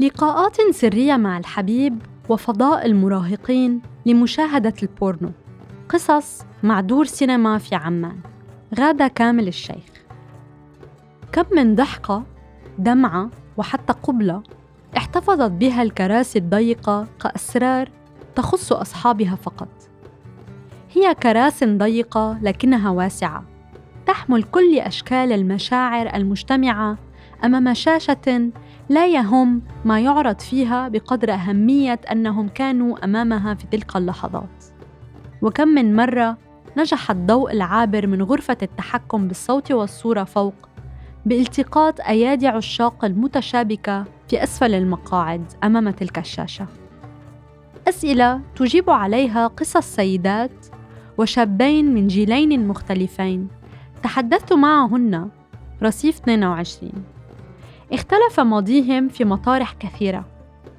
لقاءات سرية مع الحبيب وفضاء المراهقين لمشاهدة البورنو. قصص مع دور سينما في عمان. غادة كامل الشيخ. كم من ضحكة دمعة وحتى قبلة احتفظت بها الكراسي الضيقة كأسرار تخص أصحابها فقط. هي كراس ضيقة لكنها واسعة. تحمل كل أشكال المشاعر المجتمعة أمام شاشة لا يهم ما يعرض فيها بقدر أهمية أنهم كانوا أمامها في تلك اللحظات. وكم من مرة نجح الضوء العابر من غرفة التحكم بالصوت والصورة فوق بالتقاط أيادي عشاق المتشابكة في أسفل المقاعد أمام تلك الشاشة. أسئلة تجيب عليها قصص سيدات وشابين من جيلين مختلفين. تحدثت معهن رصيف 22 اختلف ماضيهم في مطارح كثيرة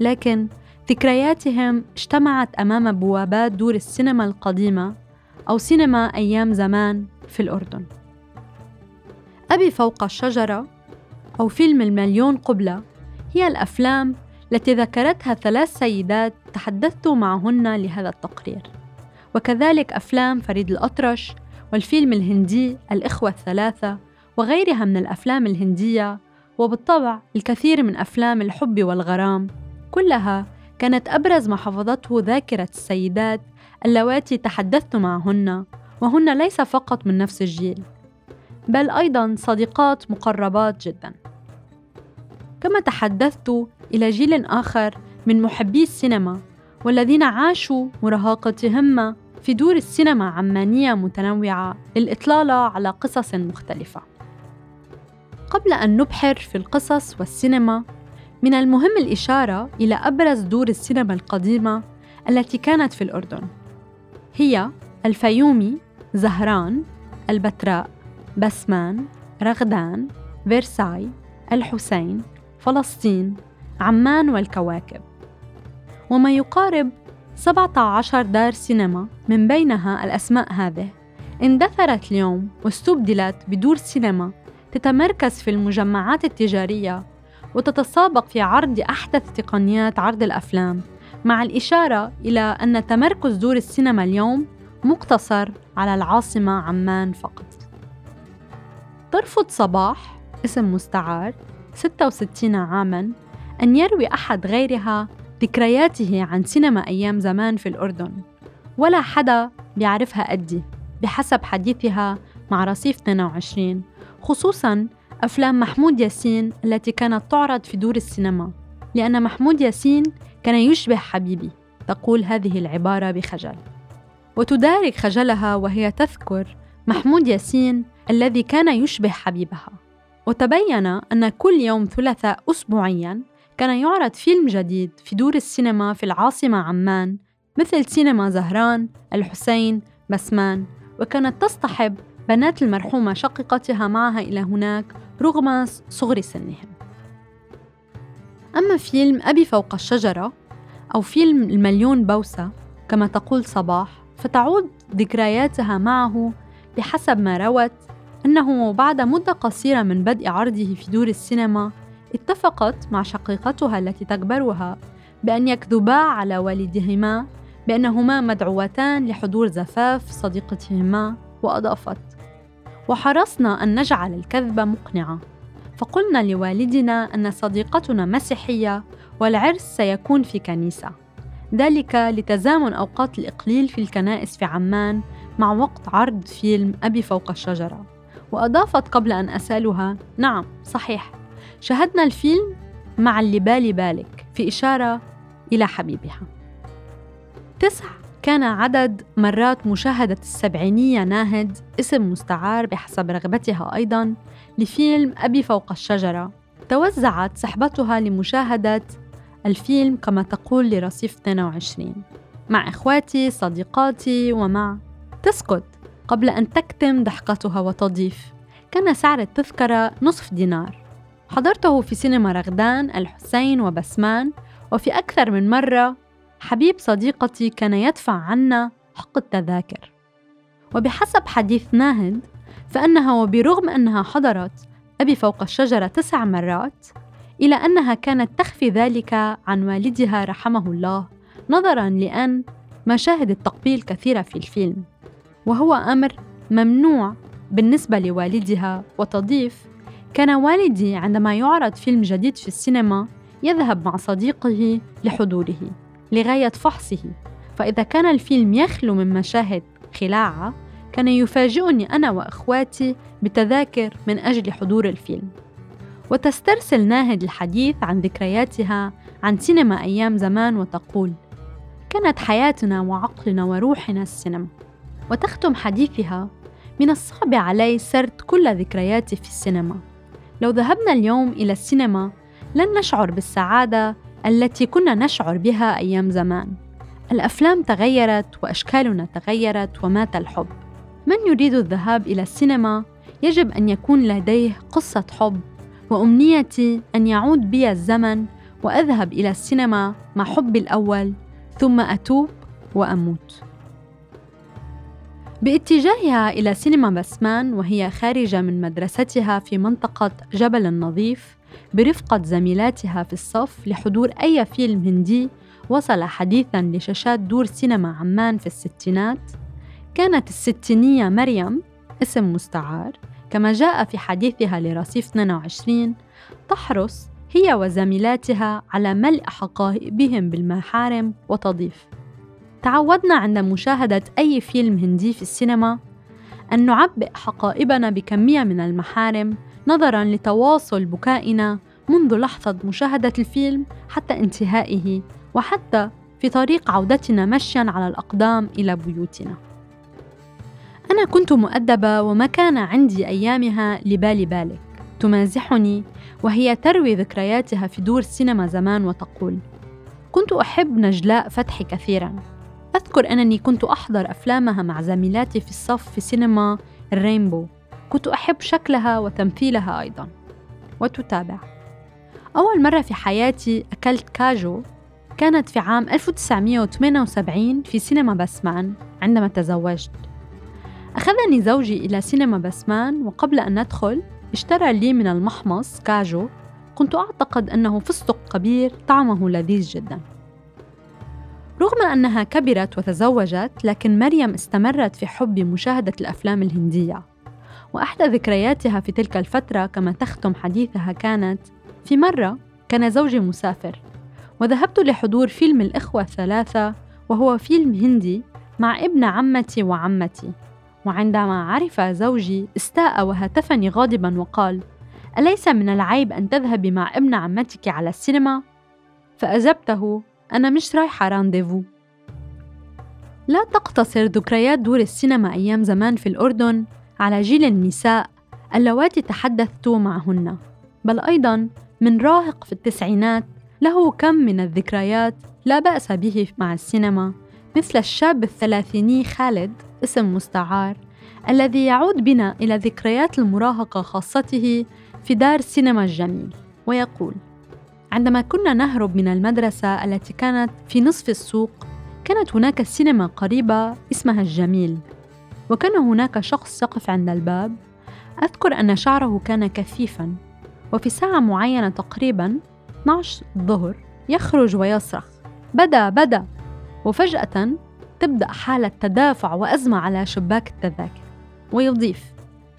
لكن ذكرياتهم اجتمعت أمام بوابات دور السينما القديمة أو سينما أيام زمان في الأردن. أبي فوق الشجرة أو فيلم المليون قبلة هي الأفلام التي ذكرتها ثلاث سيدات تحدثت معهن لهذا التقرير. وكذلك أفلام فريد الأطرش والفيلم الهندي الإخوة الثلاثة وغيرها من الأفلام الهندية وبالطبع الكثير من أفلام الحب والغرام كلها كانت أبرز ما حفظته ذاكرة السيدات اللواتي تحدثت معهن وهن ليس فقط من نفس الجيل بل أيضا صديقات مقربات جدا. كما تحدثت إلى جيل آخر من محبي السينما والذين عاشوا مراهقتهم في دور السينما عمانية متنوعة للإطلالة على قصص مختلفة. قبل أن نبحر في القصص والسينما من المهم الإشارة إلى أبرز دور السينما القديمة التي كانت في الأردن هي الفيومي، زهران، البتراء، بسمان، رغدان، فيرساي، الحسين، فلسطين، عمان والكواكب. وما يقارب 17 دار سينما من بينها الأسماء هذه اندثرت اليوم واستبدلت بدور سينما تتمركز في المجمعات التجارية وتتسابق في عرض أحدث تقنيات عرض الأفلام مع الإشارة إلى أن تمركز دور السينما اليوم مقتصر على العاصمة عمان فقط. ترفض صباح اسم مستعار 66 عاماً أن يروي أحد غيرها ذكرياته عن سينما أيام زمان في الأردن. ولا حدا بيعرفها قدي بحسب حديثها مع رصيف 22 خصوصاً أفلام محمود ياسين التي كانت تعرض في دور السينما لأن محمود ياسين كان يشبه حبيبي تقول هذه العبارة بخجل. وتدارك خجلها وهي تذكر محمود ياسين الذي كان يشبه حبيبها. وتبين أن كل يوم ثلاثاء أسبوعياً كان يعرض فيلم جديد في دور السينما في العاصمة عمان مثل سينما زهران، الحسين، بسمان. وكانت تصطحب بنات المرحومة شقيقتها معها إلى هناك رغم صغر سنهم. أما فيلم أبي فوق الشجرة أو فيلم المليون بوسة كما تقول صباح فتعود ذكرياتها معه بحسب ما روت أنه بعد مدة قصيرة من بدء عرضه في دور السينما اتفقت مع شقيقتها التي تكبرها بأن يكذبا على والدهما بأنهما مدعوتان لحضور زفاف صديقتهما وأضافت وحرصنا أن نجعل الكذبة مقنعة فقلنا لوالدنا أن صديقتنا مسيحية والعرس سيكون في كنيسة. ذلك لتزامن أوقات الإقليل في الكنائس في عمان مع وقت عرض فيلم أبي فوق الشجرة. وأضافت قبل أن أسألها نعم صحيح. شاهدنا الفيلم مع اللي بالي بالك في إشارة إلى حبيبها. تسع كان عدد مرات مشاهدة السبعينية ناهد اسم مستعار بحسب رغبتها أيضا لفيلم أبي فوق الشجرة. توزعت سحبتها لمشاهدة الفيلم كما تقول لرصيف 22 مع إخواتي صديقاتي ومع تسكت. قبل أن تكتم ضحكتها وتضيف كان سعر التذكرة نصف دينار. حضرته في سينما رغدان الحسين وبسمان وفي أكثر من مرة حبيب صديقتي كان يدفع عنا حق التذاكر. وبحسب حديث ناهد فإنها وبرغم أنها حضرت أبي فوق الشجرة تسع مرات إلى أنها كانت تخفي ذلك عن والدها رحمه الله نظرا لأن مشاهد التقبيل كثيرة في الفيلم. وهو أمر ممنوع بالنسبة لوالدها وتضيف كان والدي عندما يعرض فيلم جديد في السينما يذهب مع صديقه لحضوره. لغاية فحصه. فإذا كان الفيلم يخلو من مشاهد خلاعة كان يفاجئني أنا وإخواتي بتذاكر من أجل حضور الفيلم. وتسترسل ناهد الحديث عن ذكرياتها عن سينما أيام زمان وتقول كانت حياتنا وعقلنا وروحنا السينما. وتختم حديثها من الصعب علي سرد كل ذكرياتي في السينما. لو ذهبنا اليوم إلى السينما لن نشعر بالسعادة التي كنا نشعر بها أيام زمان. الأفلام تغيرت وأشكالنا تغيرت ومات الحب. من يريد الذهاب إلى السينما؟ يجب أن يكون لديه قصة حب. وأمنيتي أن يعود بي الزمن وأذهب إلى السينما مع حبي الأول ثم أتوب وأموت. باتجاهها إلى سينما بسمان وهي خارجة من مدرستها في منطقة جبل النظيف برفقة زميلاتها في الصف لحضور أي فيلم هندي وصل حديثا لشاشات دور سينما عمان في الستينات. كانت الستينية مريم اسم مستعار كما جاء في حديثها لرصيف 22 تحرص هي وزميلاتها على ملء حقائبهم بالمحارم وتضيف. تعودنا عند مشاهدة أي فيلم هندي في السينما أن نعبئ حقائبنا بكمية من المحارم نظرا لتواصل بكائنا منذ لحظة مشاهدة الفيلم حتى انتهائه وحتى في طريق عودتنا مشيا على الأقدام إلى بيوتنا. أنا كنت مؤدبة وما كان عندي أيامها لبالي بالك. تمازحني وهي تروي ذكرياتها في دور سينما زمان وتقول: كنت أحب نجلاء فتحي كثيرا. أذكر أنني كنت أحضر أفلامها مع زميلاتي في الصف في سينما الرينبو كنت أحب شكلها وتمثيلها أيضا وتتابع. أول مرة في حياتي أكلت كاجو كانت في عام 1978 في سينما بسمان عندما تزوجت. أخذني زوجي إلى سينما بسمان وقبل أن ندخل اشترى لي من المحمص كاجو. كنت أعتقد أنه فستق كبير طعمه لذيذ جدا. رغم أنها كبرت وتزوجت لكن مريم استمرت في حب مشاهدة الأفلام الهندية. وأحدى ذكرياتها في تلك الفترة كما تختم حديثها كانت في مرة كان زوجي مسافر وذهبت لحضور فيلم الإخوة الثلاثة وهو فيلم هندي مع ابن عمتي وعمتي وعندما عرف زوجي استاء وهتفني غاضبا وقال أليس من العيب أن تذهبي مع ابن عمتك على السينما؟ فأجبته أنا مش رايحة رانديفو لا تقتصر ذكريات دور السينما أيام زمان في الأردن على جيل النساء اللواتي تحدثت معهن بل أيضا من راهق في التسعينات له كم من الذكريات لا بأس به مع السينما مثل الشاب الثلاثيني خالد اسم مستعار الذي يعود بنا إلى ذكريات المراهقة خاصته في دار سينما الجميل ويقول عندما كنا نهرب من المدرسة التي كانت في نصف السوق كانت هناك سينما قريبة اسمها الجميل وكان هناك شخص يقف عند الباب. أذكر أن شعره كان كثيفا وفي ساعة معينة تقريبا 12 الظهر يخرج ويصرخ بدا بدا! وفجأة تبدأ حالة تدافع وأزمة على شباك التذاكر. ويضيف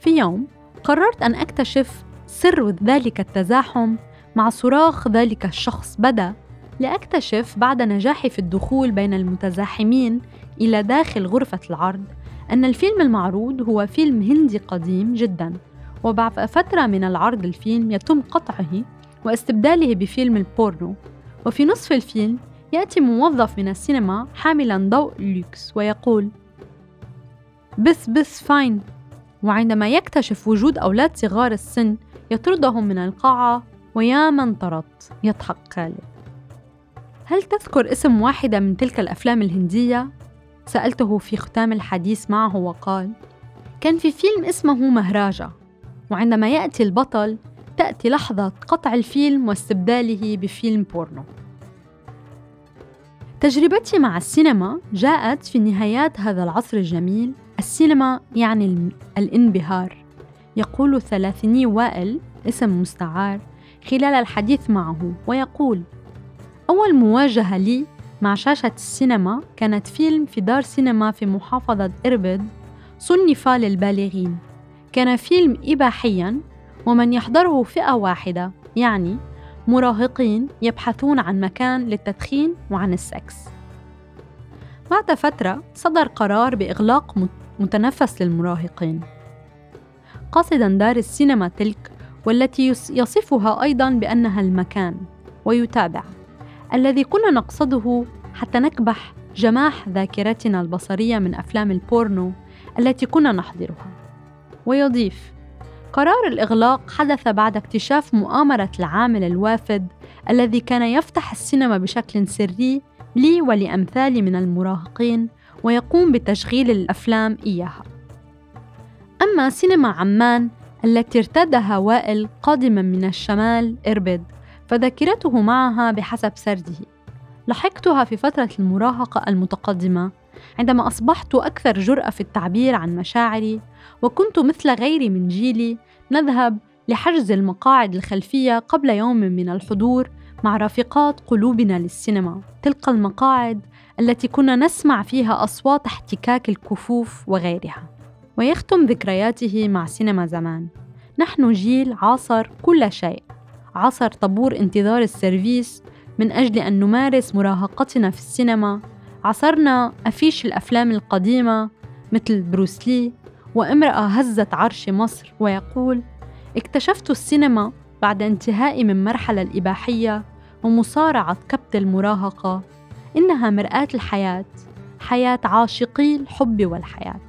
في يوم قررت أن أكتشف سر ذلك التزاحم مع صراخ ذلك الشخص. بدا لأكتشف بعد نجاحي في الدخول بين المتزاحمين إلى داخل غرفة العرض. أن الفيلم المعروض هو فيلم هندي قديم جدا وبعد فترة من العرض الفيلم يتم قطعه واستبداله بفيلم البورنو. وفي نصف الفيلم يأتي موظف من السينما حاملا ضوء لوكس ويقول بث بث Fine. وعندما يكتشف وجود أولاد صغار السن يطردهم من القاعة ويا من طردت يضحك خالد هل تذكر اسم واحدة من تلك الأفلام الهندية؟ سألته في ختام الحديث معه وقال كان في فيلم اسمه مهراجة وعندما يأتي البطل تأتي لحظة قطع الفيلم واستبداله بفيلم بورنو. تجربتي مع السينما جاءت في نهايات هذا العصر الجميل. السينما يعني الانبهار. يقول الثلاثيني وائل اسم مستعار خلال الحديث معه ويقول أول مواجهة لي مع شاشة السينما كانت فيلم في دار سينما في محافظة إربد صنف للبالغين. كان فيلم إباحياً ومن يحضره فئة واحدة يعني مراهقين يبحثون عن مكان للتدخين وعن السكس. بعد فترة صدر قرار بإغلاق متنفس للمراهقين. قاصدا دار السينما تلك والتي يصفها أيضا بأنها المكان ويتابع. الذي كنا نقصده حتى نكبح جماح ذاكرتنا البصرية من أفلام البورنو التي كنا نحضرها ويضيف قرار الإغلاق حدث بعد اكتشاف مؤامرة العامل الوافد الذي كان يفتح السينما بشكل سري لي ولأمثالي من المراهقين ويقوم بتشغيل الأفلام إياها. أما سينما عمان التي ارتدها وائل قادما من الشمال إربد فذاكرته معها بحسب سرده. لحقتها في فترة المراهقة المتقدمة عندما أصبحت أكثر جرأة في التعبير عن مشاعري وكنت مثل غيري من جيلي نذهب لحجز المقاعد الخلفية قبل يوم من الحضور مع رافقات قلوبنا للسينما. تلك المقاعد التي كنا نسمع فيها أصوات احتكاك الكفوف وغيرها. ويختم ذكرياته مع سينما زمان. نحن جيل عاصر كل شيء. عصر طابور انتظار السيرفيس من أجل أن نمارس مراهقتنا في السينما. عصرنا أفيش الأفلام القديمة مثل بروسلي وامرأة هزت عرش مصر ويقول اكتشفت السينما بعد انتهائي من مرحلة الإباحية ومصارعة كبت المراهقة. إنها مرآة الحياة حياة عاشقي الحب والحياة.